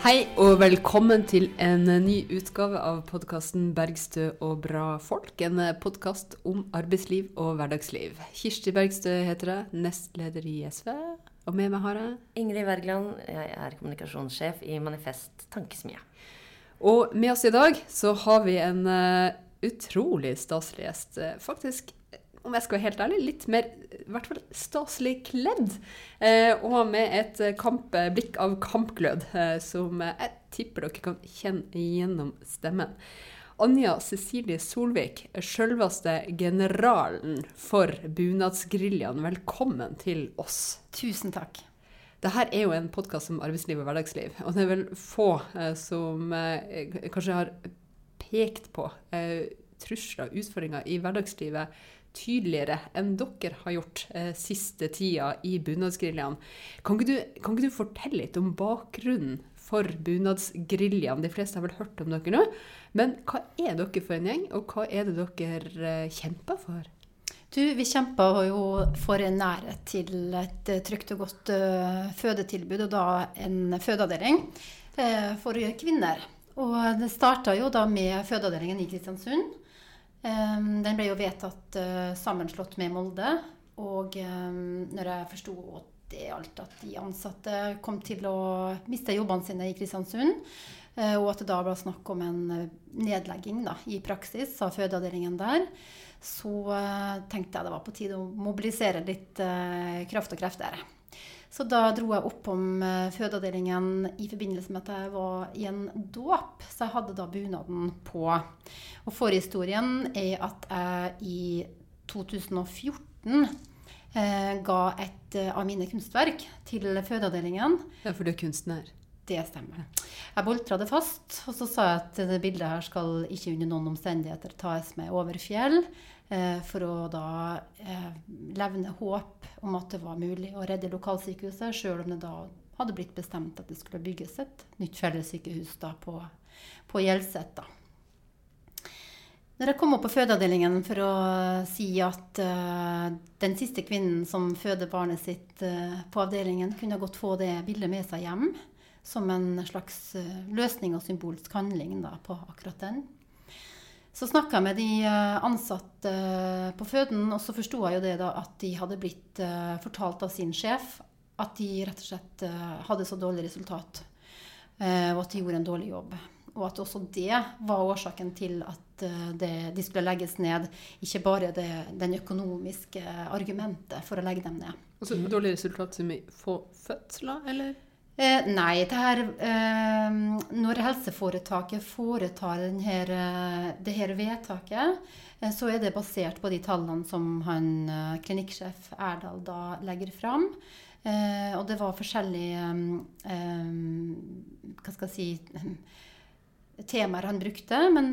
Hei og velkommen til en ny utgave av podkasten 'Bergstø og bra folk'. En podkast om arbeidsliv og hverdagsliv. Kirsti Bergstø heter jeg, nestleder i SV. Og med meg har jeg Ingrid Wergeland, jeg er kommunikasjonssjef i Manifest Tankesmie. Og med oss i dag så har vi en uh, utrolig staselig gjest. Uh, faktisk, om jeg skal være helt ærlig, litt mer i hvert fall staselig kledd. Eh, og med et kamp, blikk av kampglød som jeg tipper dere kan kjenne gjennom stemmen. Anja Cecilie Solvik, sjølveste generalen for bunadsgeriljaen. Velkommen til oss. Tusen takk. Dette er jo en podkast om arbeidsliv og hverdagsliv. Og det er vel få eh, som eh, kanskje har pekt på eh, trusler og utfordringer i hverdagslivet tydeligere enn dere har gjort eh, siste tida i bunadsgeriljaen. Kan, kan, ikke du fortelle litt om bakgrunnen for bunadsgeriljaen? De fleste har vel hørt om dere nå. Men hva er dere for en gjeng, og hva er det dere eh, kjemper for? Du, vi kjemper jo for nærhet til et uh, trygt og godt uh, fødetilbud, og da en fødeavdeling uh, for kvinner. Og det starta jo da med fødeavdelingen i Kristiansund. Um, den ble jo vedtatt sammenslått med Molde. Og um, når jeg forsto det at de ansatte kom til å miste jobbene sine i Kristiansund, og at det da ble snakk om en nedlegging da, i praksis av fødeavdelingen der, så tenkte jeg det var på tide å mobilisere litt kraft og krefter. Så da dro jeg opp om uh, fødeavdelingen i forbindelse med at jeg var i en dåp. Så jeg hadde da bunaden på. Og forhistorien er at jeg i 2014 ga et av mine kunstverk til fødeavdelingen. Ja, for du er kunstner? Det stemmer. Jeg boltra det fast, og så sa jeg at det bildet her skal ikke under noen omstendigheter tas med over fjell, eh, for å da eh, levne håp om at det var mulig å redde lokalsykehuset, sjøl om det da hadde blitt bestemt at det skulle bygges et nytt fellessykehus da på, på Hjelset. da. Når jeg kom opp på fødeavdelingen for å si at uh, den siste kvinnen som føder barnet sitt uh, på avdelingen, kunne godt få det bildet med seg hjem, som en slags uh, løsning og symbolsk handling da, på akkurat den. Så snakka jeg med de eh, ansatte eh, på føden, og så forsto jeg jo det da at de hadde blitt fortalt av sin sjef at de rett og slett hadde så dårlig resultat, og at de gjorde en dårlig jobb. Og at også det var årsaken til at det, de skulle legges ned. Ikke bare det, den økonomiske argumentet for å legge dem ned. Altså Dårlig resultat som i få fødsler, eller? Eh, nei, det her, eh, når helseforetaket foretar denne, eh, det her vedtaket, eh, så er det basert på de tallene som han, eh, klinikksjef Erdal da legger fram. Eh, og det var forskjellige hva skal jeg si temaer han brukte. Men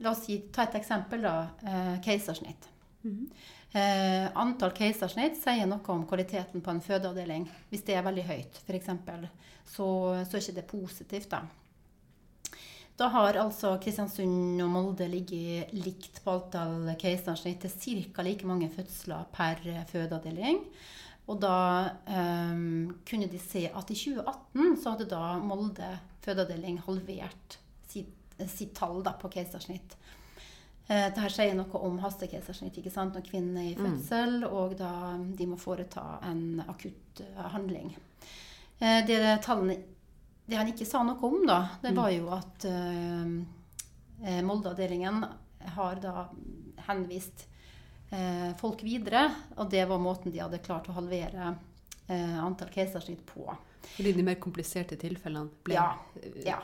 la oss si, ta et eksempel, da. keisersnitt. Mm -hmm. Eh, antall keisersnitt sier noe om kvaliteten på en fødeavdeling. Hvis det er veldig høyt, f.eks., så, så er ikke det positivt. Da Da har altså Kristiansund og Molde ligget likt på antall keisersnitt til ca. like mange fødsler per fødeavdeling. Og da um, kunne de se at i 2018 så hadde da Molde fødeavdeling halvert sitt, sitt tall da, på keisersnitt. Eh, Dette sier noe om hastekeisersnitt når kvinnen er i mm. fødsel, mm. og da de må foreta en akutt uh, handling. Uh, det, tallene, det, han ikke sa noe om, da, det var jo at eh, Molde-avdelingen har da henvist folk videre, og det var måten de hadde klart å halvere antall keisersnitt på. Fordi de mer kompliserte tilfellene ble Ja. ja.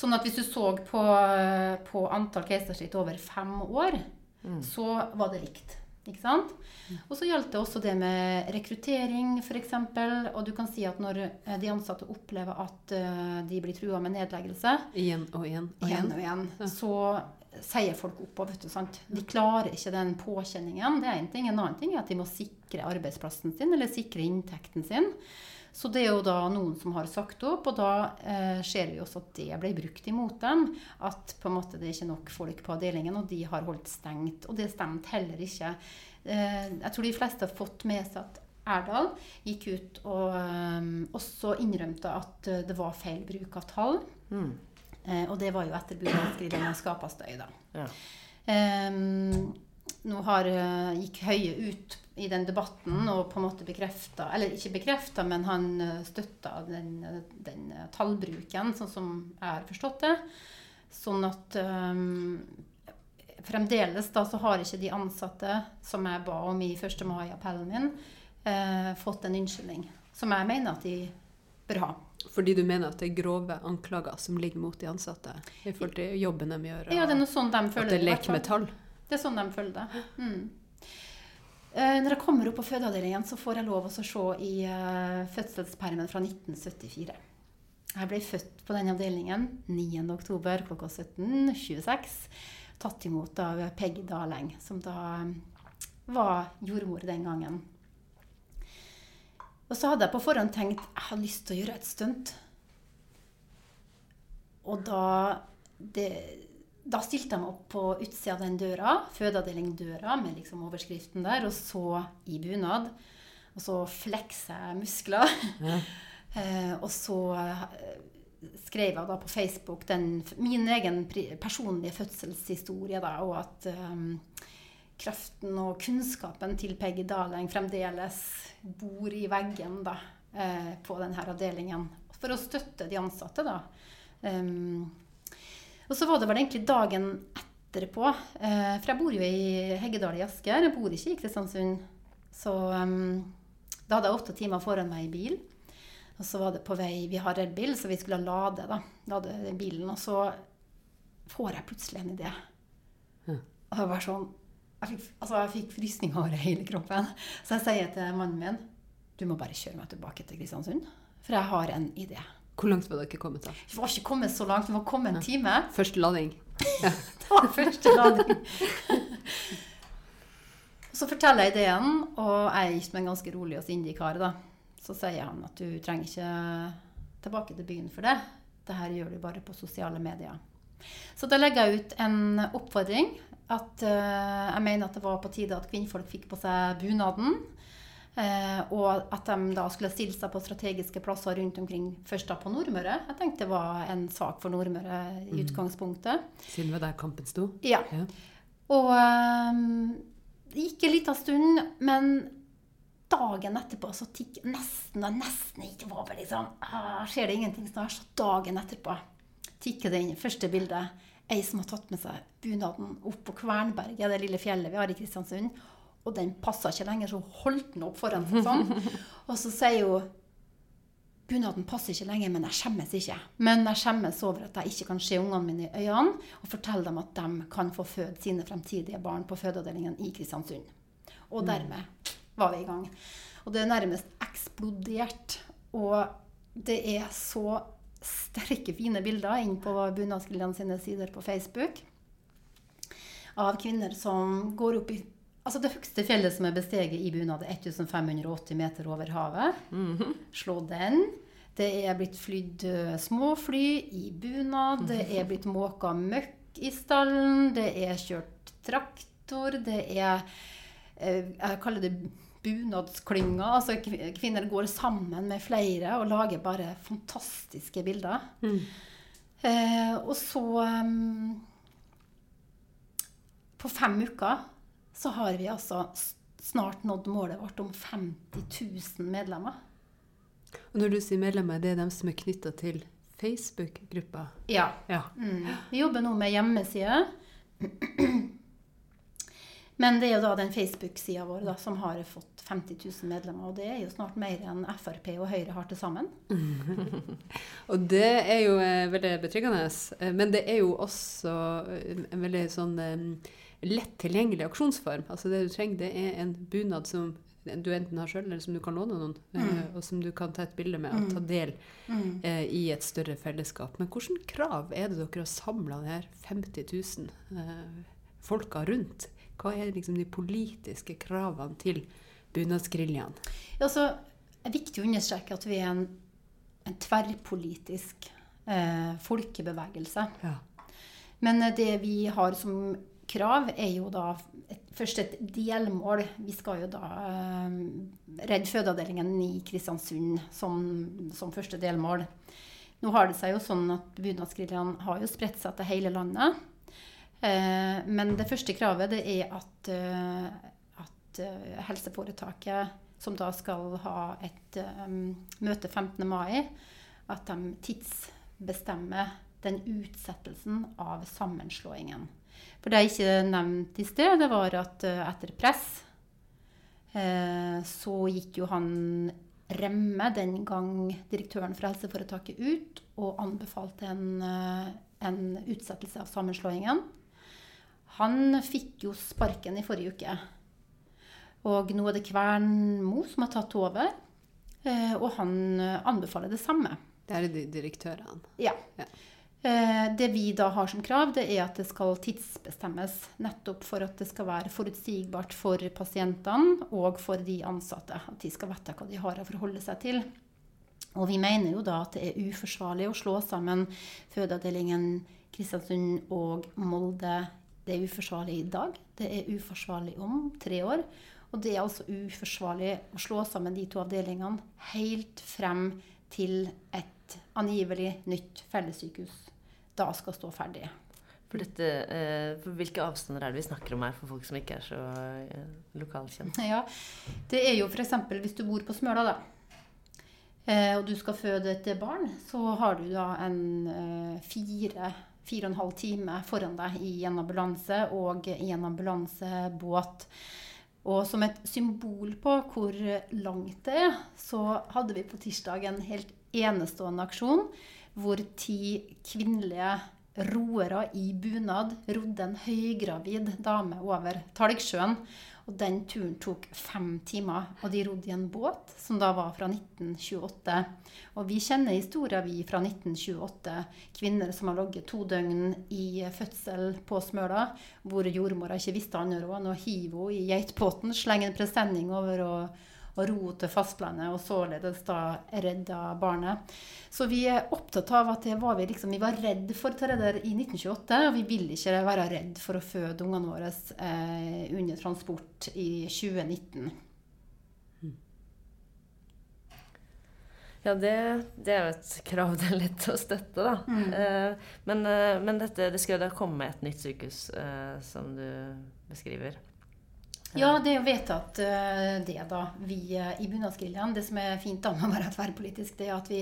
Sånn at hvis du så på, på antall keisersnitt over fem år, mm. så var det likt. Ikke sant? Mm. Og så gjaldt det også det med rekruttering, f.eks. Og du kan si at når eh, de ansatte opplever at uh, de blir trua med nedleggelse Igjen og igjen og igjen, og igjen ja. så sier folk opp. vet du, sant? De klarer ikke den påkjenningen. Det er en ting. En annen ting er at de må sikre arbeidsplassen sin eller sikre inntekten sin. Så det er jo da noen som har sagt opp, og da eh, ser vi også at det ble brukt imot dem. At på en måte det er ikke nok folk på avdelingen, og de har holdt stengt. Og det stemte heller ikke. Eh, jeg tror de fleste har fått med seg at Erdal gikk ut og eh, også innrømte at uh, det var feil bruk av tall. Mm. Eh, og det var jo etter bunadskrivingen skapa støy, da. Ja. Nå har, uh, gikk Høie ut i den debatten og på en måte bekrefta Eller ikke bekrefta, men han uh, støtta den, uh, den tallbruken, sånn som jeg har forstått det. Sånn at um, fremdeles da så har ikke de ansatte som jeg ba om i 1. mai-appellen min, eh, fått en unnskyldning. Som jeg mener at de bør ha. Fordi du mener at det er grove anklager som ligger mot de ansatte i forhold til jobben de gjør? Ja, det er noe sånn de føler. at det er lek med tall? Det er sånn de følger det. Mm. Eh, når jeg kommer opp på fødeavdelingen, så får jeg lov å se i eh, fødselspermen fra 1974. Jeg ble født på den avdelingen 9.10. klokka 17.26. Tatt imot av Peggy Daleng, som da eh, var jordmor den gangen. Og så hadde jeg på forhånd tenkt jeg har lyst til å gjøre et stunt. Og da det, da stilte jeg meg opp på utsida av den døra, fødeavdelingdøra, med liksom overskriften der, og så i bunad. Og så fleksa jeg muskler. eh, og så eh, skrev jeg da på Facebook den, min egen personlige fødselshistorie, da, og at um, kraften og kunnskapen til Peggy Daleng fremdeles bor i veggen da, eh, på denne avdelingen. For å støtte de ansatte, da. Um, og så var det vel egentlig dagen etterpå. Eh, for jeg bor jo i Heggedal i Asker. Jeg bor ikke i Kristiansund. Så um, da hadde jeg åtte timer foran meg i bil. Og så var det på vei Vi har elbil, så vi skulle lade da, lade den bilen. Og så får jeg plutselig en idé. Og det var sånn jeg fikk, altså jeg fikk frysninger over hele kroppen. Så jeg sier til mannen min du må bare kjøre meg tilbake til Kristiansund. For jeg har en idé. Hvor langt var dere kommet da? Vi var ikke kommet så langt. Vi var kommet en time. Første lading. Det var første lading. Så forteller jeg ideen, og jeg er gift med en ganske rolig og sindig kar. da. Så sier han at du trenger ikke tilbake til byen for det. Det her gjør du bare på sosiale medier. Så da legger jeg ut en oppfordring. At uh, jeg mener at det var på tide at kvinnfolk fikk på seg bunaden. Eh, og at de da skulle stille seg på strategiske plasser rundt omkring, først da på Nordmøre. Jeg tenkte det var en sak for Nordmøre i utgangspunktet. Siden det var der kampen sto? Ja. Ja. Og ehm, det gikk en liten stund, men dagen etterpå så tikk nesten og nesten ikke var vel liksom ah, Skjer det ingenting snart? Så dagen etterpå tikker det inn første bildet. Ei som har tatt med seg bunaden opp på Kvernberget, det lille fjellet vi har i Kristiansund. Og den passa ikke lenger, så holdt den opp foran seg sånn. Og så sier hun Bunaden passer ikke lenger, men jeg skjemmes ikke. Men jeg skjemmes over at jeg ikke kan se ungene mine i øynene og fortelle dem at de kan få føde sine fremtidige barn på fødeavdelingen i Kristiansund. Og dermed var vi i gang. Og det er nærmest eksplodert. Og det er så sterke, fine bilder inn på Bunadsgildene sine sider på Facebook av kvinner som går opp i Altså Det høyeste fjellet som er besteget i bunad, er 1580 meter over havet. Slå den. Det er blitt flydd eh, småfly i bunad. Det er blitt måka møkk i stallen. Det er kjørt traktor. Det er eh, Jeg kaller det bunadsklynger. Altså kvinner går sammen med flere og lager bare fantastiske bilder. Eh, og så um, På fem uker så har vi altså snart nådd målet vårt om 50 000 medlemmer. Og når du sier medlemmer, det er dem som er knytta til Facebook-gruppa? Ja. Ja. Mm. Vi jobber nå med hjemmeside. Men det er jo da den Facebook-sida vår da, som har fått 50 000 medlemmer. Og det er jo snart mer enn Frp og Høyre har til sammen. Og det er jo eh, veldig betryggende. Eh, Men det er jo også eh, en veldig sånn eh, lett tilgjengelig aksjonsform. Altså det du trenger, det er en bunad som du enten har sjøl, eller som du kan låne noen, mm. og som du kan ta et bilde med og ta del eh, i et større fellesskap. Men hvilke krav er det dere har samla her 50 000 eh, folka rundt? Hva er liksom de politiske kravene til bunadsgeriljaen? Det er viktig å understreke at vi er en, en tverrpolitisk eh, folkebevegelse. Ja. Men eh, det vi har som krav er jo da et, først et delmål. Vi skal jo da eh, redde fødeavdelingen i Kristiansund som, som, første delmål. Nå har det seg jo sånn at bunadsgeriljaen har jo spredt seg til hele landet. Eh, men det første kravet det er at, eh, at eh, helseforetaket, som da skal ha et um, møte 15. mai, at de tidsbestemmer den utsettelsen av sammenslåingen. For det jeg ikke nevnte i sted, det var at uh, etter press uh, så gikk jo han Remme, den gang direktøren for helseforetaket, ut og anbefalte en, uh, en utsettelse av sammenslåingen. Han fikk jo sparken i forrige uke. Og nå er det Kvernmo som har tatt over, og han anbefaler det samme. Det er direktørene. Ja. ja. Eh, det vi da har som krav, det er at det skal tidsbestemmes. Nettopp for at det skal være forutsigbart for pasientene og for de ansatte. At de skal vite hva de har å forholde seg til. Og vi mener jo da at det er uforsvarlig å slå sammen fødeavdelingen Kristiansund og Molde. Det er uforsvarlig i dag. Det er uforsvarlig om tre år. Og det er altså uforsvarlig å slå sammen de to avdelingene helt frem til et angivelig nytt fellessykehus da skal stå ferdig. For, dette, eh, for Hvilke avstander er det vi snakker om her for folk som ikke er så eh, lokalkjent? Ja, Det er jo f.eks. hvis du bor på Smøla, da. Eh, og du skal føde et barn, så har du da en fire, fire og en halv time foran deg i en ambulanse og i en ambulansebåt. Og som et symbol på hvor langt det er, så hadde vi på tirsdag en helt enestående aksjon hvor ti kvinnelige roere i bunad rodde en høygravid dame over Talgsjøen. Og den turen tok fem timer, og de rodde i en båt som da var fra 1928. Og vi kjenner historier vi fra 1928. Kvinner som har ligget to døgn i fødsel på Smøla, hvor jordmora ikke visste annet råd enn å hive henne i geitbåten, slenge en presenning over og og ro til fastlandet, og således da redda barnet. Så vi er opptatt av at det var vi liksom, vi var redd for redder i 1928, og vi vil ikke være redd for å føde ungene våre eh, under transport i 2019. Ja, det, det, er jo et krav det er lett å støtte, da. Mm. Eh, men, eh, men dette, det skal jo da komme et nytt sykehus, eh, som du beskriver. Ja, det er jo vedtatt uh, det, da. Vi uh, i Bunadsgeriljaen Det som er fint da med å være tverrpolitisk, det er at vi,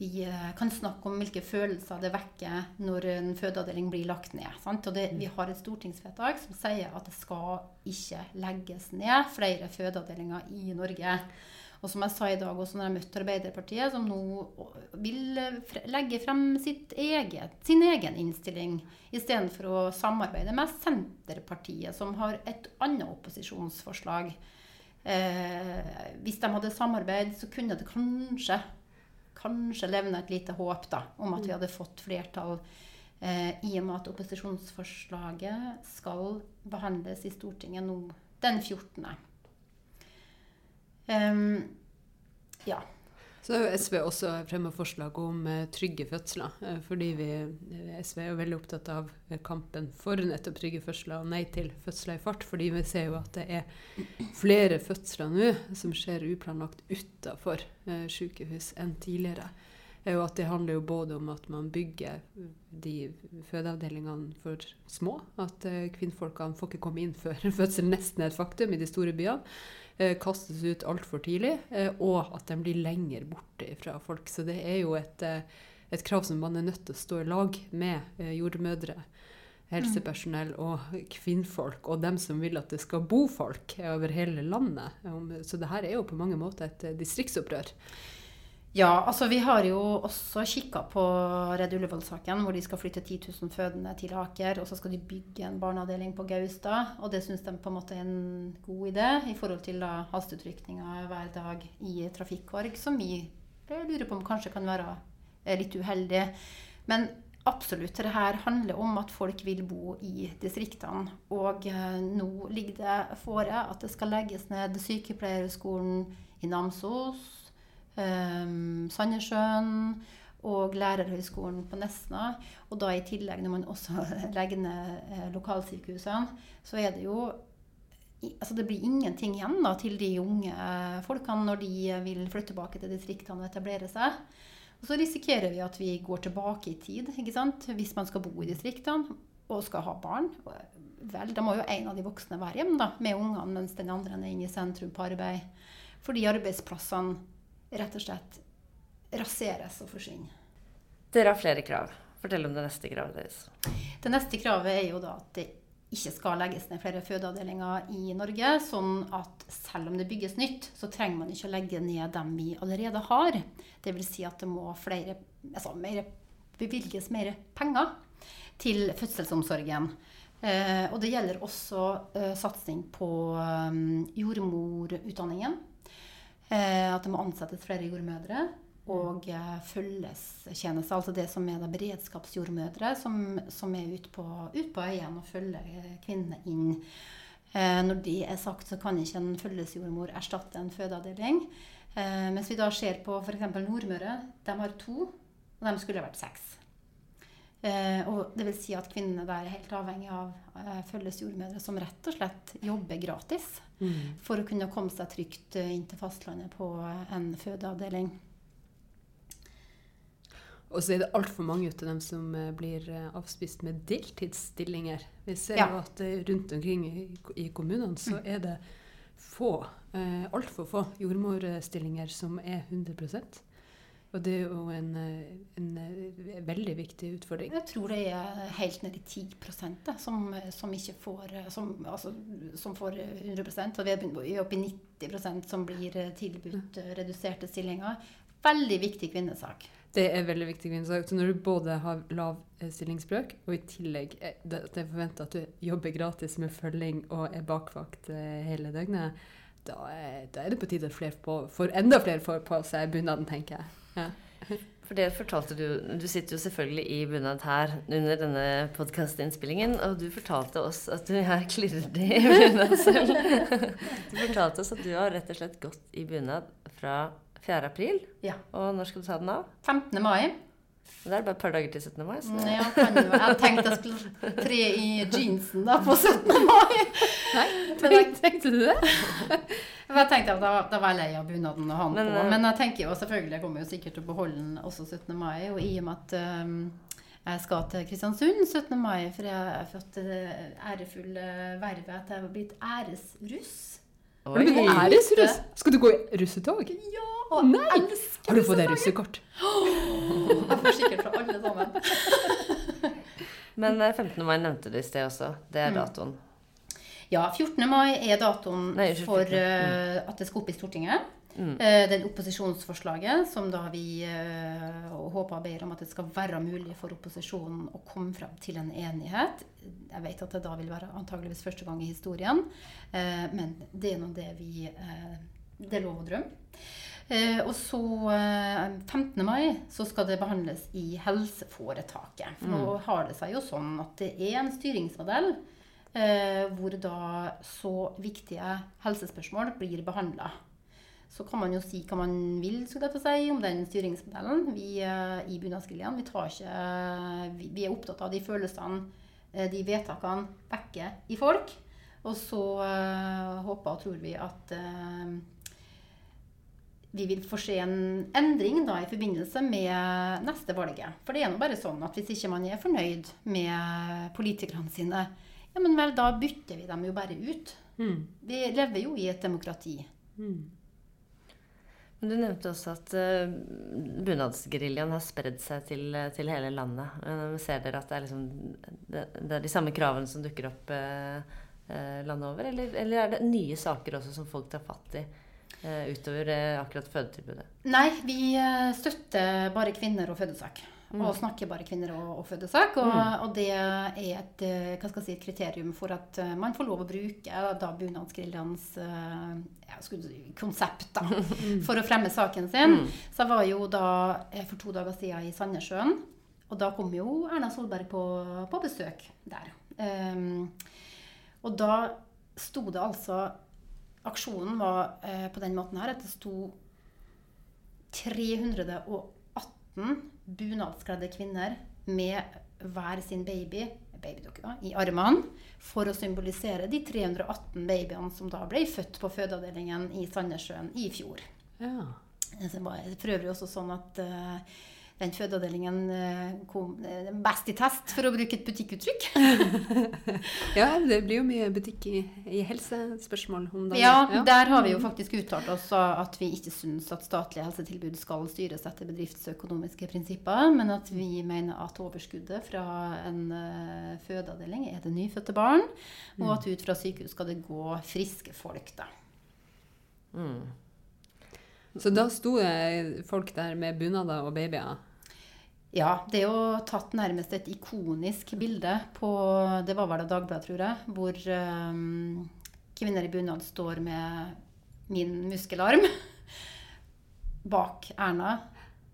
vi uh, kan snakke om hvilke følelser det vekker når en fødeavdeling blir lagt ned. Sant? Og det, vi har et stortingsvedtak som sier at det skal ikke legges ned flere fødeavdelinger i Norge. Og som jeg sa i dag også når jeg møtte Arbeiderpartiet, som nå vil legge frem eget, sin egen innstilling istedenfor å samarbeide med Senterpartiet, som har et annet opposisjonsforslag. Eh, hvis de hadde samarbeid, så kunne det kanskje kanskje levne et lite håp da, om at vi hadde fått flertall eh, i og med at opposisjonsforslaget skal behandles i Stortinget nå den 14. Um, ja. Så har SV også fremma forslag om uh, trygge fødsler. Uh, fordi vi, SV er jo veldig opptatt av kampen for nettopp trygge fødsler og nei til fødsler i fart. Fordi vi ser jo at det er flere fødsler nå som skjer uplanlagt utafor sykehus enn tidligere. Og at det handler jo både om at man bygger de fødeavdelingene for små. At kvinnfolkene får ikke komme inn før fødsel nesten er et faktum i de store byene. Eh, kastes ut altfor tidlig, eh, og at de blir lenger borte fra folk. Så det er jo et, eh, et, krav som man er nødt til å stå i lag med jordmødre, helsepersonell og kvinnfolk, og dem som vil at det skal bo folk over hele landet. Så det her er jo på mange måter et distriktsopprør. Ja, altså vi har jo også kikka på Redd Ullevål-saken, hvor de skal flytte 10 000 fødende til Aker. Og så skal de bygge en barneavdeling på Gaustad. Og det syns de på en måte er en god idé i forhold til da hver dag i trafikkorg, som vi lurer på om kanskje kan være litt uheldig. Men absolutt, det her handler om at folk vil bo i distriktene. Og eh, nå ligger det fore at det skal legges ned sykepleierskolen i Namsos Sandnessjøen og Lærerhøgskolen på Nesna. Og da i tillegg, når man også legger ned eh, lokalsykehusene, så er det jo altså Det blir ingenting igjen da, til de unge folkene når de vil flytte tilbake til distriktene og etablere seg. Og så risikerer vi at vi går tilbake i tid ikke sant? hvis man skal bo i distriktene og skal ha barn. Vel, da må jo en av de voksne være hjemme da, med ungene, mens den andre er inne i sentrum på arbeid. Fordi arbeidsplassene rett og slett raseres og forsvinner. Dere har flere krav. Fortell om det neste kravet deres. Det neste kravet er jo da at det ikke skal legges ned flere fødeavdelinger i Norge. Sånn at selv om det bygges nytt, så trenger man ikke å legge ned dem vi allerede har. Dvs. Si at det må flere, altså mer, bevilges mer penger til fødselsomsorgen. Eh, og det gjelder også eh, satsing på eh, jordmorutdanningen. Eh, at det må ansettes flere jordmødre og følgestjeneste. følgestjenester. Altså det som er da beredskapsjordmødre, som, som er ute på, ut på øyene og følger kvinnene inn. Eh, når det er sagt, så kan ikke en følgesjordmor erstatte en fødeavdeling. Eh, mens vi da ser på f.eks. Nordmøre. De har to, og de skulle vært seks. Eh, og det vil si at kvinnene der er helt avhengig av eh, følges jordmødre som rett og slett jobber gratis mm. for å kunne komme seg trygt eh, inn til fastlandet på en fødeavdeling. Og så er det altfor mange av dem som eh, blir eh, avspist med deltidsstillinger. Vi ser ja. jo at rundt omkring i, i kommunene så mm. er det få, eh, altfor få jordmorstillinger som er 100 og det er jo en, en, veldig viktig utfordring. Jeg tror det er helt ned i 10 da, som, som, ikke får, som, altså, som får 100% Og vi er oppe i 90% som blir tilbudt reduserte stillinger. Veldig viktig kvinnesak. Det er veldig viktig. kvinnesak. Så når du både har lav eh, stillingsbrøk, og i tillegg at det, forventer er forventa at du jobber gratis med følging og er bakvakt eh, hele døgnet, da er, da er, det på tide at flere får, enda flere får på seg bunaden, tenker jeg. Ja. For det fortalte Du du sitter jo selvfølgelig i bunad her under denne podkastinnspillingen, og du fortalte oss at du er klirrete i bunad selv. Du fortalte oss at du har rett og slett gått i bunad fra 4. april. Ja. Og når skal du ta den av? 15. mai. Det er bare et par dager til 17. mai. Så. Ja, kan jo. Jeg tenkte jeg skulle tre i jeansen da på 17. mai. Nei, tenk, tenkte du det? jeg tenkte at da, da var jeg lei av bunaden og han på. Men jeg tenker jo selvfølgelig, jeg kommer jo sikkert til å beholde den også 17. mai. Og i og med at um, jeg skal til Kristiansund 17. mai, for jeg har fått det ærefulle vervet at jeg har blitt æresruss. Oi. Men æresruss? Skal du gå i russetog? Ja! Og Nei! Har du fått deg russekort? jeg får sikkert fra alle sammen. Men 15. Eh, mai nevnte du i sted også. Det er mm. Ja, 14. mai er datoen Nei, for uh, at det skal opp i Stortinget. Mm. Uh, den opposisjonsforslaget som da vi uh, håper ber om at det skal være mulig for opposisjonen å komme frem til en enighet. Jeg vet at det da vil være antageligvis første gang i historien, uh, men det er nå det vi Det er lov å drømme. Eh, og så eh, 15. mai så skal det behandles i helseforetaket. For nå mm. har det seg jo sånn at det er en styringsmodell hvor da så viktige helsespørsmål blir behandla. Så kan man jo si hva man vil si, om den styringsmodellen. Vi eh, i Bunadsgeriljaen vi, vi, er opptatt av de følelsene, eh, de vedtakene, vekker i folk. Og så eh, håper og tror vi at vi vil få se en endring da, i forbindelse med neste valget. For det er nå bare sånn at hvis ikke man er fornøyd med politikerne sine, ja, men vel, da bytter vi dem jo bare ut. Mm. Vi lever jo i et demokrati. Mm. Du nevnte også at uh, bunadsgeriljaen har spredd seg til, til, hele landet. Uh, ser dere at det er, liksom, det, det er de samme kravene som dukker opp uh, landet over? Eller, eller, er det nye saker også som folk tar fatt i? Eh, utover eh, akkurat fødetilbudet? Nei, vi eh, støtter bare kvinner og fødesak. Mm. Og snakker bare kvinner og, og fødesak. Og, mm. og, det er et, si, et, kriterium for at man får lov å bruke da bunadsgrillernes ja, konsept da, mm. for å fremme saken sin. Mm. Så jeg var jo da for to dager siden i Sandnessjøen. Og da kom jo Erna Solberg på, på besøk der. Um, og da sto det altså Aksjonen var eh, på den måten her at det sto 318 318 bunadskledde kvinner med hver sin baby babydukke da, i armene for å symbolisere de 318 babyene som da ble født på fødeavdelingen i Sandnessjøen i fjor. Ja. Det var for øvrig også sånn at eh, den fødeavdelingen eh, kom eh, best i test, for å bruke et butikkuttrykk. ja, det blir jo mye butikk i, i helsespørsmål om dagen. Ja, der har vi jo faktisk uttalt oss at vi ikke syns at statlige helsetilbud skal styres etter bedriftsøkonomiske prinsipper, men at vi mener at overskuddet fra en uh, fødeavdeling er det nyfødte barn, og Mm. at ut fra sykehus skal det gå friske folk, da. Mm. Så da sto folk der med bunader og babyer. Ja, det er jo tatt nærmest et ikonisk bilde på Det var vel av Dagbladet, tror jeg. Hvor um, kvinner i bunad står med min muskelarm bak Erna.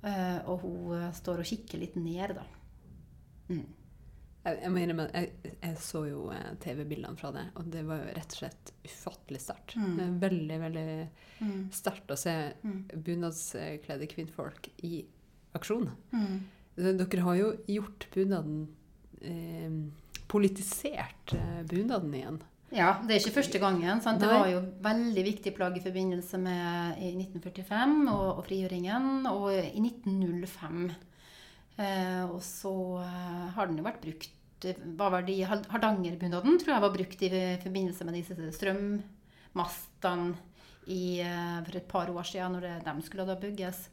Uh, og hun eh, står og kikker litt ned, da. Mm. Jeg, jeg må innrømme jeg, jeg så jo TV-bildene fra det, og det var jo rett og slett ufattelig sterkt. Mm. Veldig, veldig Mm. sterkt å se Mm. bunadskledde kvinnfolk i aksjon. Mm. Dere har jo gjort bunaden eh, Politisert eh, bunaden igjen. Ja, det er ikke første gangen. Sant? Det var jo veldig viktig plagg i forbindelse med i 1945 og, og frigjøringen, og i 1905. Eh, og så eh, har den jo vært brukt Hva var det i Hardangerbunaden? Tror jeg var brukt i forbindelse med disse strømmastene i, eh, for et par år siden, når de skulle da bygges.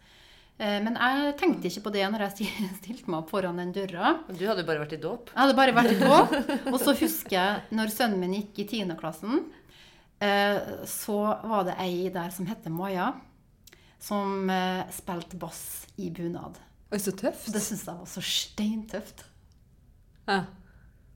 Eh, men jeg tenkte ikke på det når jeg stilte meg opp foran den døra. Du hadde bare vært i dåp. Jeg hadde bare vært i dåp. Og så husker jeg når sønnen min gikk i 10. klassen, eh, så var det ei der som heter Maja, som eh, spilte bass i bunad. Oi, så tøft! Det syns jeg var så steintøft. Ja.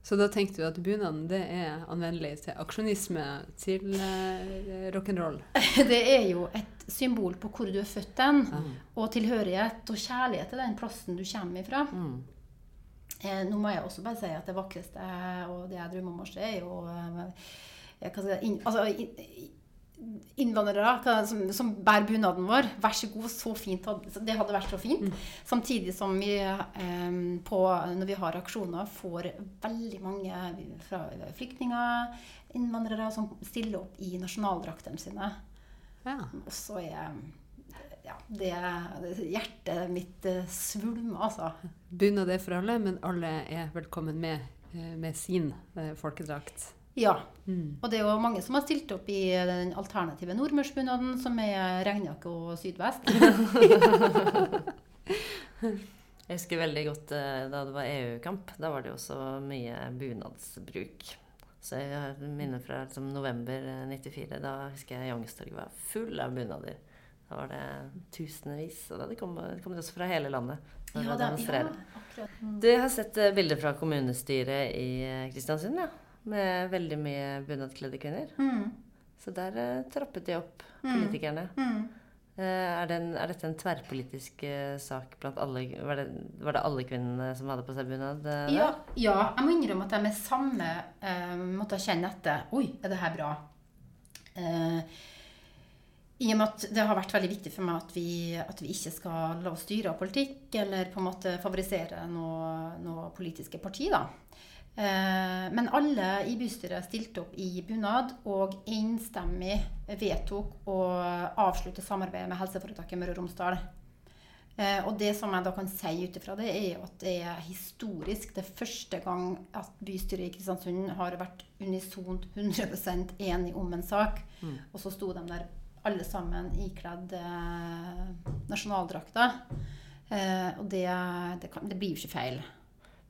Så da tenkte du at bunaden det er anvendelig til aksjonisme, til eh, rock'n'roll? Det er jo et symbol på hvor du er født den, mm. og tilhørighet og kjærlighet til den plassen du kommer ifra. Mm. Eh, nå må jeg også bare si at det vakreste og det jeg drømmer om å se, er jo eh, hva skal jeg inn, altså, inn, innvandrere som, som bærer bunaden vår. Vær så god, så fint. Det hadde vært så fint. Samtidig som vi eh, på, når vi har aksjoner, får veldig mange fra flyktninger, innvandrere, som stiller opp i nasjonaldraktene sine. Ja. Og så er ja, det, hjertet mitt eh, svulmer, altså. Bunad er for alle, men alle er velkommen med eh, med sin eh, folkedrakt. Ja. Mm. Og det er jo mange som har stilt opp i den alternative nordmørsbunaden, som er regnjakke og sydvest. Jeg husker veldig godt eh, da det var EU-kamp. Da var det jo også mye bunadsbruk. Så jeg har minner fra liksom, november eh, 94. Da husker jeg Youngstorget var full av bunader. Da var det tusenvis. Og da det kom, kom det også fra hele landet. Ja, det, ja, akkurat. Mm. Du har sett eh, bilder fra kommunestyret i eh, Kristiansund, ja. Med veldig mye bunadkledde kvinner. Mm. Så der uh, trappet de opp, Mm. politikerne. Mm. Uh, er, det en, er dette en tverrpolitisk uh, sak blant alle var det, var det alle kvinnene som hadde på seg bunad? Ja, ja, jeg må innrømme at jeg med samme måtte kjenne etter Oi, er det her bra? I og med at det har vært veldig viktig for meg at vi, at vi ikke skal la oss styre av politikk eller på en måte favorisere noe, noe politiske parti. da. Eh, men alle i bystyret stilte opp i bunad og enstemmig vedtok å avslutte samarbeidet med helseforetaket Møre og Romsdal. Eh, og det som jeg da kan si ut ifra det, er at det er historisk. Det er første gang at bystyret i Kristiansund har vært unisont 100 enig om en sak. Og så sto de der alle sammen ikledd eh, nasjonaldrakter. Eh, og det, det, kan, det blir jo ikke feil.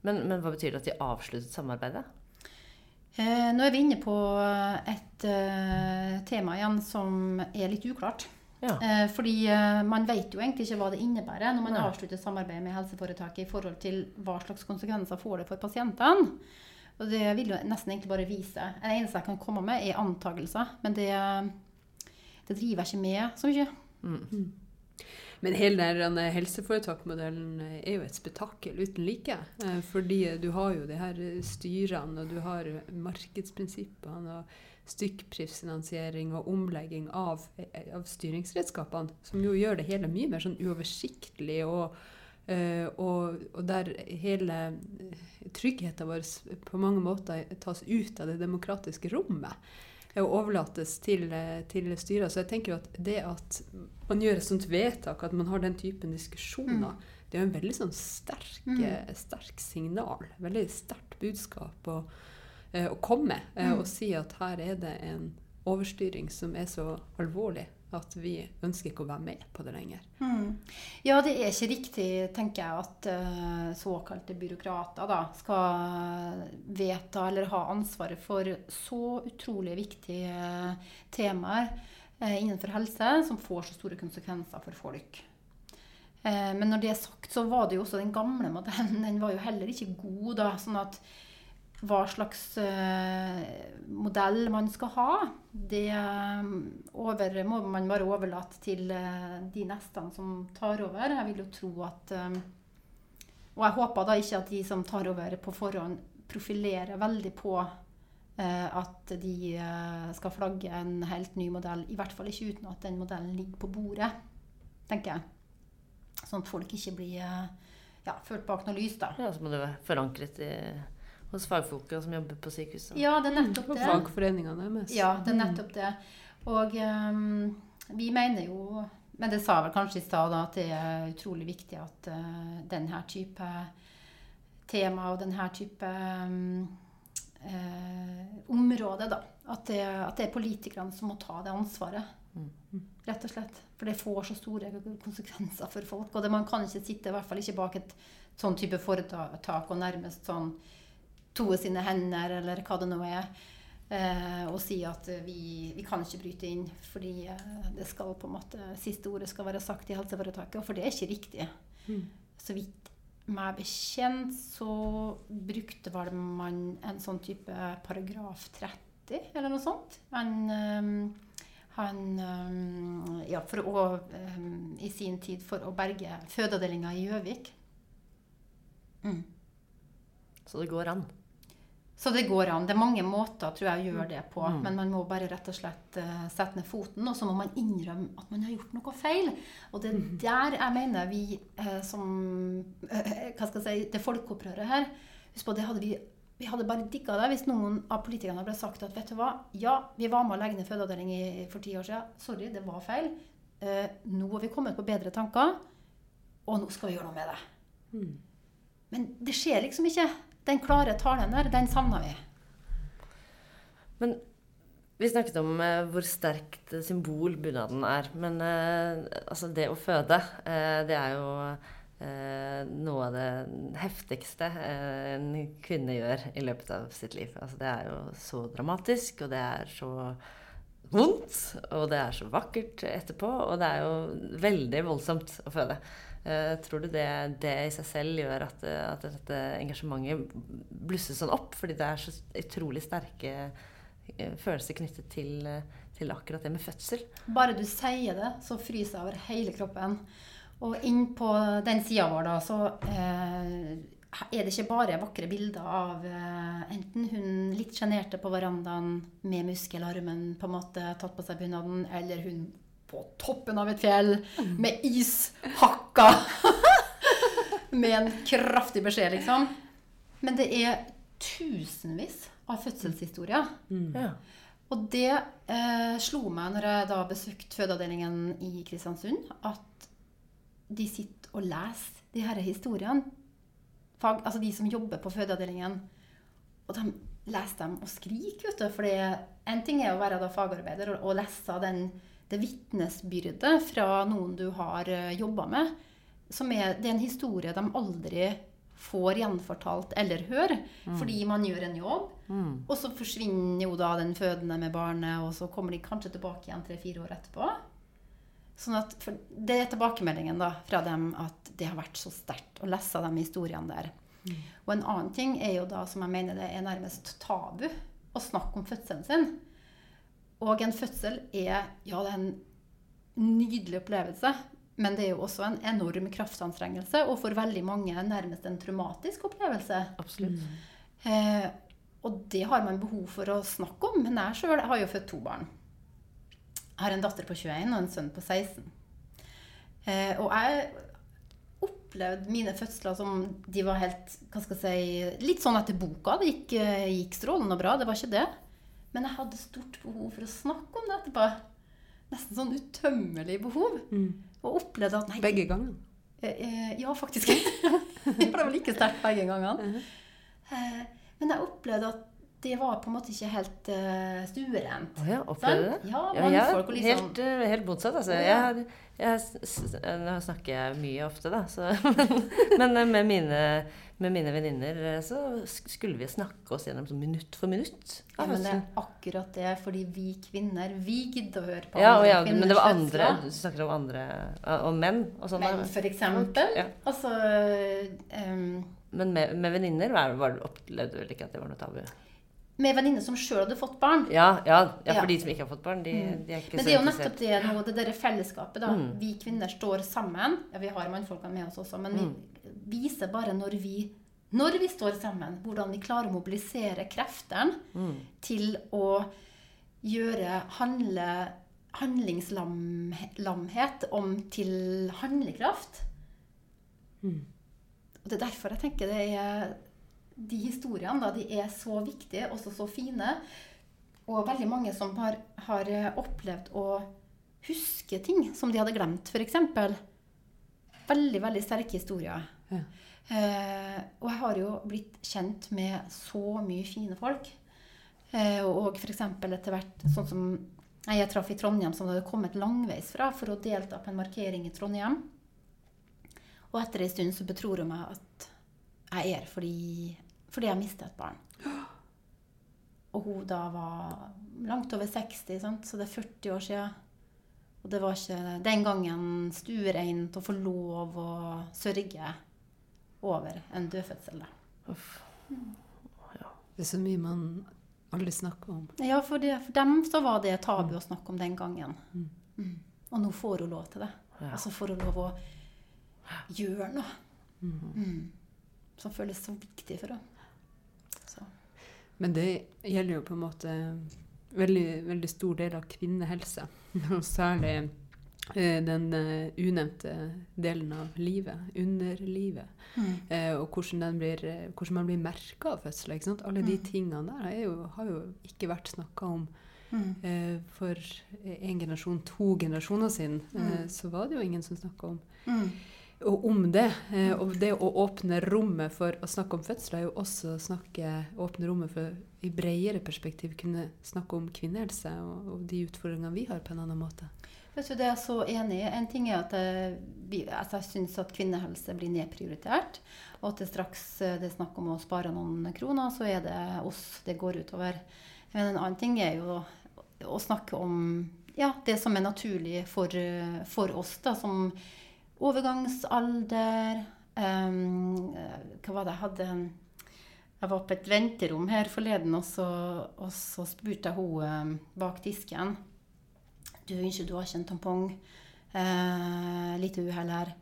Men, men hva betyr det at de avsluttet samarbeidet? Eh, nå er vi inne på et eh, tema igjen som er litt uklart. Ja. Eh, fordi eh, man vet jo egentlig ikke hva det innebærer når man Nei. avslutter samarbeidet med helseforetaket i forhold til hva slags konsekvenser får det for pasientene. Og det vil jo nesten egentlig bare vise. Det eneste jeg kan komme med, er antagelser. Men det, det driver jeg ikke med så mye. Men hele den helseforetaksmodellen er jo et spetakkel uten like. Eh, Fordi du har jo de her styrene, og du har markedsprinsippene, og stykkprisfinansiering og omlegging av, eh, av styringsredskapene, som jo gjør det hele mye mer sånn uoversiktlig og Eh, og, og der hele tryggheten vår på mange måter tas ut av det demokratiske rommet og overlates til, til styret. Så jeg tenker jo at det at man gjør et sånt vedtak, at man har den typen diskusjoner, mm. det er jo en veldig sånn sterk, mm. Eh, sterk signal. Veldig sterkt budskap å, å komme mm. og si at her er det en overstyring som er så alvorlig at vi ønsker ikke å være med på det lenger. Mm. Ja, det er ikke riktig, tenker jeg, at uh, såkalte byråkrater da, skal vedta eller ha ansvaret for så utrolig viktige temaer innenfor helse som får så store konsekvenser for folk. men når det er sagt, så var det jo også den gamle modellen. Den var jo heller ikke god. da, sånn at hva slags uh, modell man skal ha, det over, må man bare overlate til de nestene som tar over. Jeg vil jo tro at Og jeg håper da ikke at de som tar over på forhånd, profilerer veldig på at de skal flagge en helt ny modell. I hvert fall ikke uten at den modellen ligger på bordet, tenker jeg. Sånn at folk ikke blir ja, ført bak noe lys, da. Ja, så må det være forankret i hos fagfolka som jobber på sykehuset. Ja, det er nettopp det. Og fagforeningene mest. Ja, det er nettopp det. Og um, vi mener jo Men det sa vel kanskje i stad at det er utrolig viktig at uh, denne type tema og denne type um, uh, område, da at det, at det, er politikerne som må ta det ansvaret. Mm. Rett og slett. For det får så store konsekvenser for folk. Og det, man kan ikke sitte, i hvert fall ikke bak et sånn type foretak og nærmest sånn toe sine hender, eller hva det nå er. Eh, og si at vi, vi, kan ikke bryte inn fordi eh, det skal på en måte, siste ordet skal være sagt i helseforetaket. For det er ikke riktig. Mm. Så vidt meg bekjent så brukte vel man en sånn type paragraf 30 eller noe sånt. Men um, han um, ja, for å, um, i sin tid for å berge fødeavdelinga i Gjøvik. Mm. Så det går an? Så det går an. Det er mange måter tror jeg, å gjøre det på. Mm. Men man må bare rett og slett uh, sette ned foten, og så må man innrømme at man har gjort noe feil. Og det er mm. der jeg mener vi uh, som uh, Hva skal jeg si Det folkeopprøret her Husk på, det hadde vi vi hadde bare digga det hvis noen av politikerne ble sagt at vet du hva, ja, vi var med å legge ned fødeavdeling for ti år siden. Sorry, det var feil. nå har vi kommet på bedre tanker, og nå skal vi gjøre noe med det. Mm. Men det skjer liksom ikke den klare talen der, den savner vi. Men vi snakket om eh, hvor sterkt symbol bunaden er. Men eh, altså det å føde, eh, det er jo noe av det heftigste en kvinne gjør i løpet av sitt liv. Altså det er jo så dramatisk, og det er så vondt, og det er så vakkert etterpå, og det er jo veldig voldsomt å føde. Uh, tror du det, det, i seg selv gjør at, at, dette engasjementet blusser sånn opp? Fordi det er så utrolig sterke uh, følelser knyttet til, til, akkurat det med fødsel. Bare du sier det, så fryser jeg over hele kroppen. Og inn på den sida vår, da, så er det ikke bare vakre bilder av enten hun litt sjenerte på verandaen med muskelarmen på en måte tatt på seg bunaden, eller hun på toppen av et fjell med is hakka med en kraftig beskjed, liksom. Men det er tusenvis av fødselshistorier. Mm. Ja. Og det eh, slo meg når jeg da besøkte fødeavdelingen i Kristiansund, at de sitter og leser de her historiene. Fag, altså de som jobber på fødeavdelingen. Og de leser dem og skriker, vet du. For en ting er å være da fagarbeider og, og lese den det vitnesbyrdet fra noen du har eh, jobba med, som er, det er en historie de aldri får gjenfortalt eller hører, mm. fordi man gjør en jobb. Mm. Og så forsvinner jo da den fødende med barnet, og så kommer de kanskje tilbake igjen tre-fire år etterpå. Sånn at Det er tilbakemeldingen da, fra dem at det har vært så sterkt å lese de historiene der. Mm. Og en annen ting er jo da, som jeg mener det er nærmest tabu, å snakke om fødselen sin. Og en fødsel er ja, det er en nydelig opplevelse. Men det er jo også en enorm kraftanstrengelse, og for veldig mange nærmest en traumatisk opplevelse. Absolutt. Eh, og det har man behov for å snakke om. Men jeg sjøl har jo født to barn. Har en datter på 21 og en sønn på 16. Eh, og jeg opplevde mine fødsler som de var helt hva skal jeg si, Litt sånn etter boka. Det gikk, eh, gikk strålende bra, det var ikke det. Men jeg hadde stort behov for å snakke om det etterpå. Nesten sånn utømmelig behov. Og opplevde at nei, Begge ganger. Eh, eh, Ja, faktisk. For det var like sterkt begge gangene. Eh, Men jeg opplevde at det var på en måte ikke helt uh, stuerent. Å ja, opplevde du det? Ja, Ja, ja liksom helt, eh, helt motsatt, altså. Jeg, jeg, s- s- Nå snakker jeg mye ofte, da. Så, men men med mine, med mine venninner eh, så skulle vi snakke oss gjennom sånn minutt for minutt. Ja, men det er akkurat det, fordi vi kvinner, vi gidder å høre på Ja, andre ja, men det var andre. Du snakker om andre eh, Om menn og sånn. Men for eksempel, Ja. altså um, Men med, med venninner var, var, opplevde du vel ikke at det var noe tabu? Med venninne som sjøl hadde fått barn. Ja, ja, ja, for Ja. de som ikke har fått barn, de, de er ikke så interessert. Men det er jo nettopp det noe, det derre fellesskapet, da. Mm. Vi kvinner står sammen. Ja, vi har mannfolkene med oss også, men vi Mm. viser bare når vi når vi står sammen, hvordan vi klarer å mobilisere kreftene Mm. til å gjøre handle, handlingslamhet om til handlekraft. Mm. Og det er derfor jeg tenker det er De historiene da, de er så viktige, også så fine. Og veldig mange som har, har eh, opplevd å huske ting som de hadde glemt, f.eks. Veldig, veldig sterke historier. Ja. Eh, og jeg har jo blitt kjent med så mye fine folk. Eh, og f.eks. etter hvert sånn som jeg traff i Trondheim, som hadde kommet langveis fra for å delta på en markering i Trondheim. Og etter en stund så betror hun meg at jeg er her fordi, fordi jeg mistet et barn. Og hun da var langt over 60, sant? så det er 40 år siden. Og det var ikke den gangen stuereint å få lov å sørge over en dødfødsel. Uff. Det er så mye man aldri snakker om. Ja, for, det, for dem så var det tabu å snakke om den gangen. Mm. Og nå får hun lov til det. Ja. Altså får hun lov å gjøre noe. Mm. Som føles så viktig for henne. Men det gjelder jo på en måte veldig, veldig stor del av kvinnehelse. Og særlig eh, den eh, unevnte delen av livet, underlivet. Mm. Eh, og hvordan, den blir, hvordan man blir merka av fødsel. Ikke sant? Alle de Mm. tingene der er jo, har jo ikke vært snakka om Mm. eh, for en generasjon, to generasjoner siden. Mm. så var det jo ingen som snakka om Mm. Og om det. Eh, og det å åpne rommet for å snakke om fødsel er jo også å snakke, åpne rommet for i bredere perspektiv kunne snakke om kvinnehelse og, og de utfordringene vi har på en annen måte. Vet du, Det er jeg så enig i. En ting er at eh, vi, altså jeg syns at kvinnehelse blir nedprioritert. Og at det straks eh, det er snakk om å spare noen kroner, så er det oss det går utover. Men en annen ting er jo å snakke om ja, det som er naturlig for, eh, for oss, da, som overgangsalder eh, Hva var det jeg hadde? Jeg var på et venterom her forleden, og så, og så spurte jeg hun um, bak disken du, unnskyld, du har ikke en tampong. Uh, lite uhell her.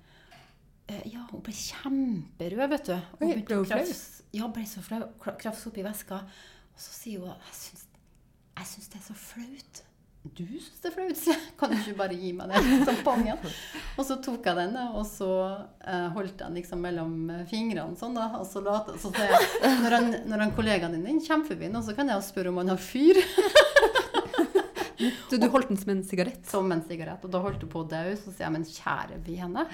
Uh, ja, hun ble kjemperød, vet du. Oi, ble hun flau? Ja, ble så flau. Krafs Krafse opp i veska. Og så sier hun syns, jeg syns det er så flaut. Du syns det er flaut? sier jeg. Kan du ikke bare gi meg den tampongen? Og så tok jeg den, og så eh, holdt jeg den liksom mellom fingrene sånn, da. Og så, la, så jeg når, han, når han kollegaen din kommer forbi nå, så kan jeg spørre om han har fyr. Så du holdt den som en sigarett? som en sigarett. Og da holdt du på å dø. Så sier jeg, men kjære vene,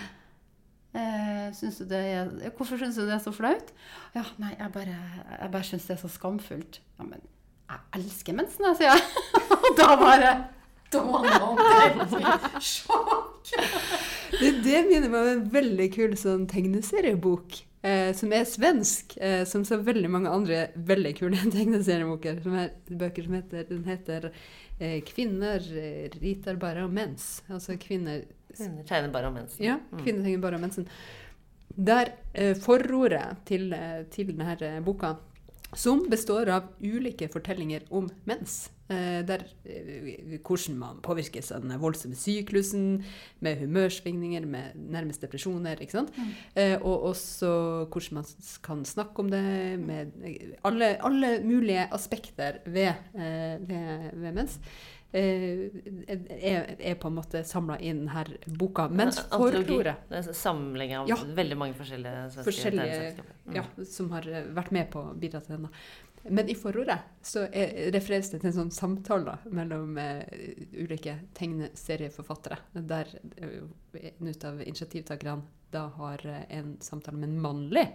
eh, synes du det er, hvorfor syns du det er så flaut? Ja, nei, jeg bare, jeg bare syns det er så skamfullt. Ja, men jeg elsker mensen, jeg, sier jeg. Og da bare Da var det sjokk. Det, det minner meg om en veldig kul sånn tegneseriebok. Eh, som er svensk, eh, som så veldig mange andre veldig kule tegneserieboker. Som er bøker som heter, den heter eh, 'Kvinner riter ritar bare om mens'. Altså kvinner Kvinner tegner bare om mensen. Ja, kvinner tegner bare om mensen. Der eh, forordet til, eh, til denne eh, boka, som består av ulike fortellinger om mens. Eh, der, eh, hvordan man påvirkes av den voldsomme syklusen, med humørsvingninger, med nærmest depresjoner. ikke sant? Mm. og også hvordan man kan snakke om det, med eh, alle, alle mulige aspekter ved, eh, ved, ved mens. Eh, er, er på en måte samla i denne boka. Mens forordet samling av Ja. veldig mange forskjellige Forskjellige- Mm. ja, som har eh, vært med på å bidra til denne. Men i forordet så er, refereres det til en sånn samtale mellom eh, ulike tegneserieforfattere, der eh, en av initiativtakerne da har en samtale med en mannlig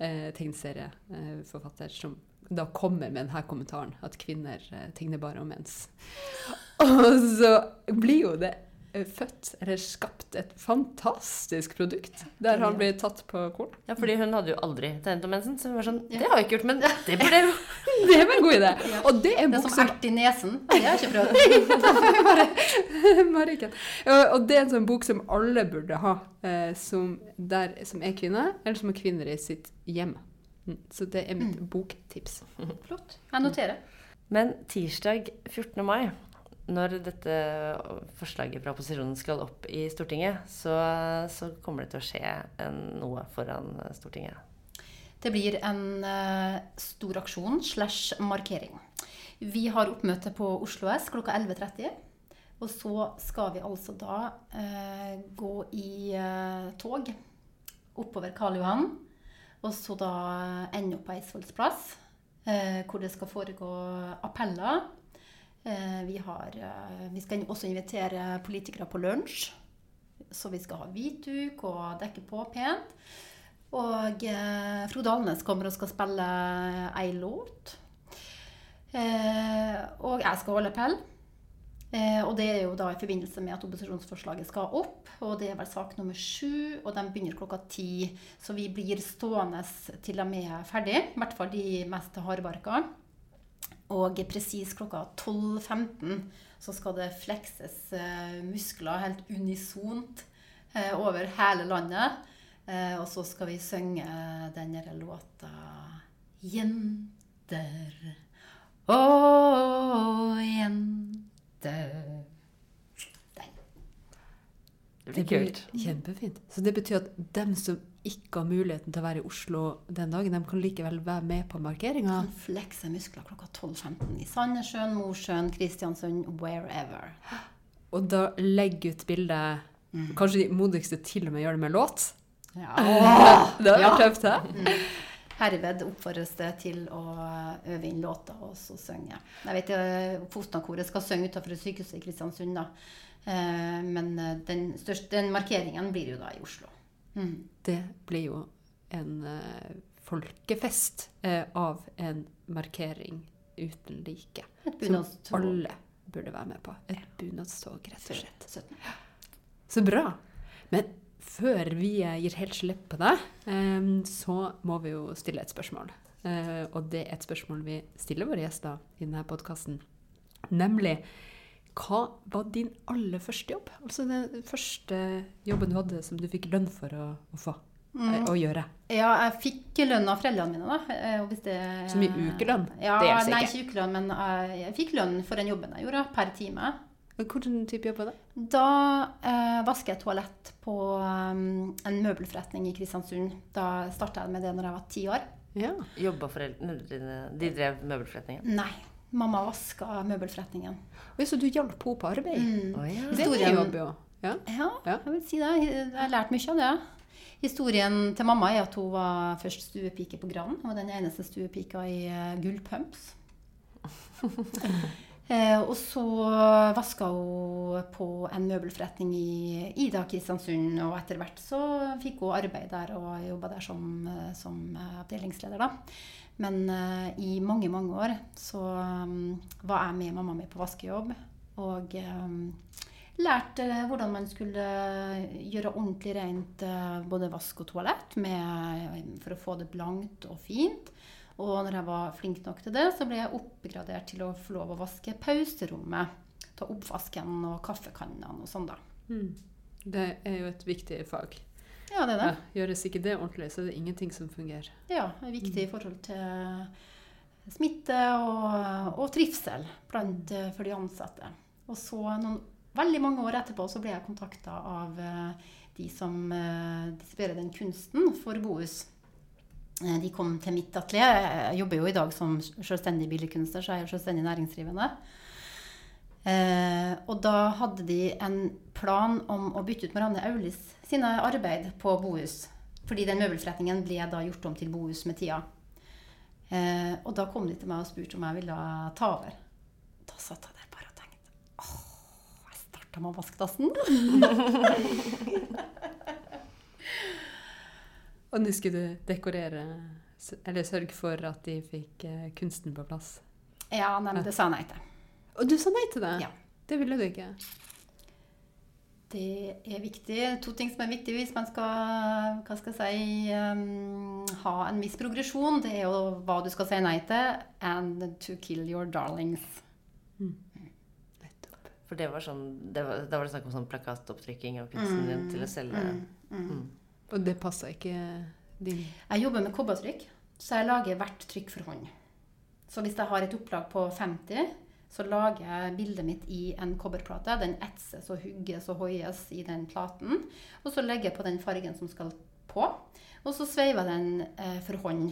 eh, tegneserieforfatter som da kommer med denne kommentaren at kvinner tigner tegner bare om mens. Og så blir jo det eh, født, eller skapt, et fantastisk produkt der han blir tatt på korn. Ja, fordi hun hadde jo aldri tegnet om mensen, så hun var sånn. Det har jeg ikke gjort, men det burde jeg jo Det var en god idé! Og det er en Det er bok som ert i nesen. Det har jeg ikke prøvd. Og det er en sånn bok som alle burde ha, eh, som, der, som er kvinne, eller som er kvinner i sitt hjem. Mm, Så det er mitt boktips. Flott. Jeg noterer. Men tirsdag 14. mai, når dette forslaget fra opposisjonen skal opp i Stortinget, så, så kommer det til å skje en, noe foran Stortinget. Det blir en uh, stor aksjon slash markering. Vi har oppmøte på Oslo S klokka 11.30. Og så skal vi altså da eh, gå i eh, tog oppover Karl Johan. Og så da ende opp på Eidsvolls plass, eh, hvor det skal foregå appeller. Eh, vi, har, eh, vi skal også invitere politikere på lunsj. Så vi skal ha hvitduk og dekke på pent. Og eh, Frode Alnes kommer og skal spille ei låt. Eh, og jeg skal holde appell. Eh, og det er jo da i forbindelse med at opposisjonsforslaget skal opp. Og det er vel sak nummer sju, og de begynner klokka ti. Så vi blir stående til de er ferdig. I hvert fall de mest hardbarka. Og presis klokka 12.15 så skal det flekses eh, muskler helt unisont eh, over hele landet. Eh, og så skal vi synge den låta Jenter, å jenter Den. Det blir kult. kjempefint. Så det betyr at dem som ikke har muligheten til å være i Oslo den dagen, de kan likevel være med på markeringa. Kan flekse muskler klokka 12.15 i Sandnessjøen, Mosjøen, Kristiansund, wherever. Og da legge ut bildet Kanskje de modigste til og med gjør det med låt. Ja. Det er Ja. tøft, hæ? Herved oppfordres det til å øve inn låta og så synge. Jeg vet uh, Fosna-koret skal synge utenfor sykehuset i Kristiansund, da. Eh, men eh, den, største, den markeringen blir jo da i Oslo. Mm. Det blir jo en eh, folkefest eh, av en markering uten like. Et Som alle burde være med på. Et bunadstog, rett og slett. 17. Så bra. Men før vi eh, gir helt slipp på det, eh, så må vi jo stille et spørsmål. Eh, og det er et spørsmål vi stiller våre gjester i denne podkasten. Nemlig hva var din aller første jobb? Altså den første jobben du hadde som du fikk lønn for å, å få Mm. å gjøre. Ja, jeg fikk lønn av foreldrene mine, da. eh, det, Som i ukelønn? Ja, Det nei, ikke. ukelønn, men jeg fikk lønn for den jobben jeg gjorde, per time. Hvilken type jobb var det? Da eh, vasker jeg toalett på um, en møbelforretning i Kristiansund. Da starta jeg med det når jeg var ti år. Ja. Jobba foreldrene dine De drev møbelforretningen? Nei, mamma vaska møbelforretningen. Oi, Så du hjalp henne på arbeid? Mm. Oh, ja. Det er Historien- jobb, jo. Ja. Ja, Ja. jeg vil si det. Jeg har lært mye av det. Historien til mamma er at hun var først stuepike på Gran. Hun var den eneste stuepika i uh, Gullpumps. eh, og så vaska hun på en møbelforretning i Ida Kristiansund, og etter hvert så fikk hun arbeid der og jobba der som, eh, som eh, avdelingsleder, da. Men i mange, mange år så um, var jeg med mamma mi på vaskejobb. Og lærte hvordan man skulle gjøre ordentlig rent både vask og toalett med, for å få det blankt og fint. Og når jeg var flink nok til det, så ble jeg oppgradert til å få lov å vaske pauserommet. Ta oppvasken og kaffekannene og sånn, da. Mm. Det er jo et viktig fag. Ja, det er det. Ja, gjøres ikke det ordentlig, så er det ingenting som fungerer. Ja, det er viktig i forhold til smitte og, og trivsel blant, eh, for de ansatte. Og så noen veldig mange år etterpå så ble jeg kontakta av eh, de som eh, distribuerer den kunsten for Bohus. Eh, De kom til mitt atelier. Jeg jobber jo i dag som selvstendig billedkunstner, så jeg er selvstendig næringsdrivende. Eh, og da hadde de en plan om å bytte ut Marianne Aulis sine arbeid på Bohus. Fordi den møbelforretningen ble da gjort om til Bohus med tida. Eh, og da kom de til meg og spurte om jeg ville ta over. Da satt jeg der bare og tenkte Åh, jeg starta med vaskdassen. Og nå skulle du dekorere, eller sørge for at de fikk eh, kunsten på plass. Ja, nei, men det sa jeg nei til. Og du sa nei til det? Ja. Det ville du ikke? Det er viktig. To ting som er viktig hvis man skal hva skal jeg si, um, ha en viss progresjon. Det er jo hva du skal si nei til, and to kill your darlings. Nettopp. For det var sånn, det var, da var det snakk om sånn plakatopptrykking av kunsten din til å selge. Mm. Og det passa ikke din Jeg jobber med kobbertrykk, så jeg lager hvert trykk for hånd. Så hvis jeg har et opplag på 50, så lager jeg bildet mitt i en kobberplate. Den etses og hugges og hoies i den platen. Og så legger jeg på den fargen som skal på. Og så sveiver jeg den eh, for hånd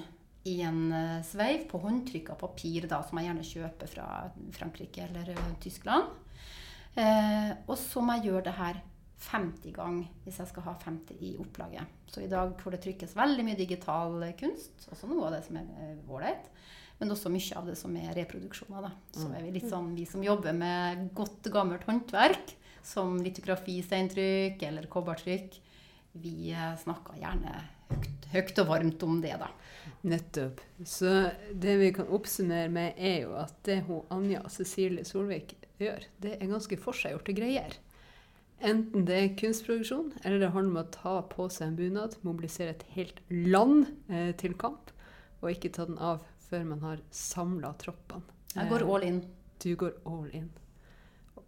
i en eh, sveiv på håndtrykk av papir, da, som jeg gjerne kjøper fra Frankrike eller eh, Tyskland. Og så må jeg gjøre det her 50 ganger hvis jeg skal ha 50 i opplaget. Så i dag hvor det trykkes veldig mye digital kunst, også noe av det som er eh, ålreit, men også mye av det som er reproduksjoner. Da. Så er vi litt sånn, vi som jobber med godt, gammelt håndverk, som litografi, steintrykk eller kobbertrykk, vi eh, snakker gjerne høyt, høyt og varmt om det, da. Nettopp. Så det vi kan oppsummere med, er jo at det hun Anja Cecilie Solvik gjør, det er ganske forseggjorte greier. Enten det er kunstproduksjon, eller det handler om å ta på seg en bunad, mobilisere et helt land eh, til kamp, og ikke ta den av før man har samla troppene. Jeg går all in. Du går all in.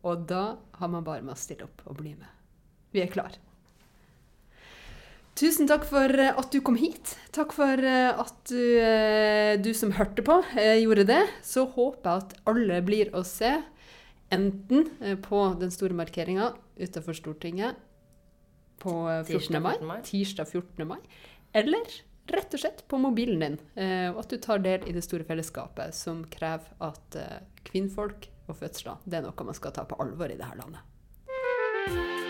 Og da har man bare med å stille opp og bli med. Vi er klar. Tusen takk for eh, at du kom hit. Takk for eh, at du, eh, du som hørte på, eh, gjorde det. Så håper jeg at alle blir å se. Enten eh, på den store markeringa utenfor Stortinget på eh, 14. Tirsdag mai, 14. mai. tirsdag 14. mai, eller rett og slett på mobilen din. eh, Og at du tar del i det store fellesskapet som krever at eh, kvinnfolk og fødsler det er noe man skal ta på alvor i dette landet.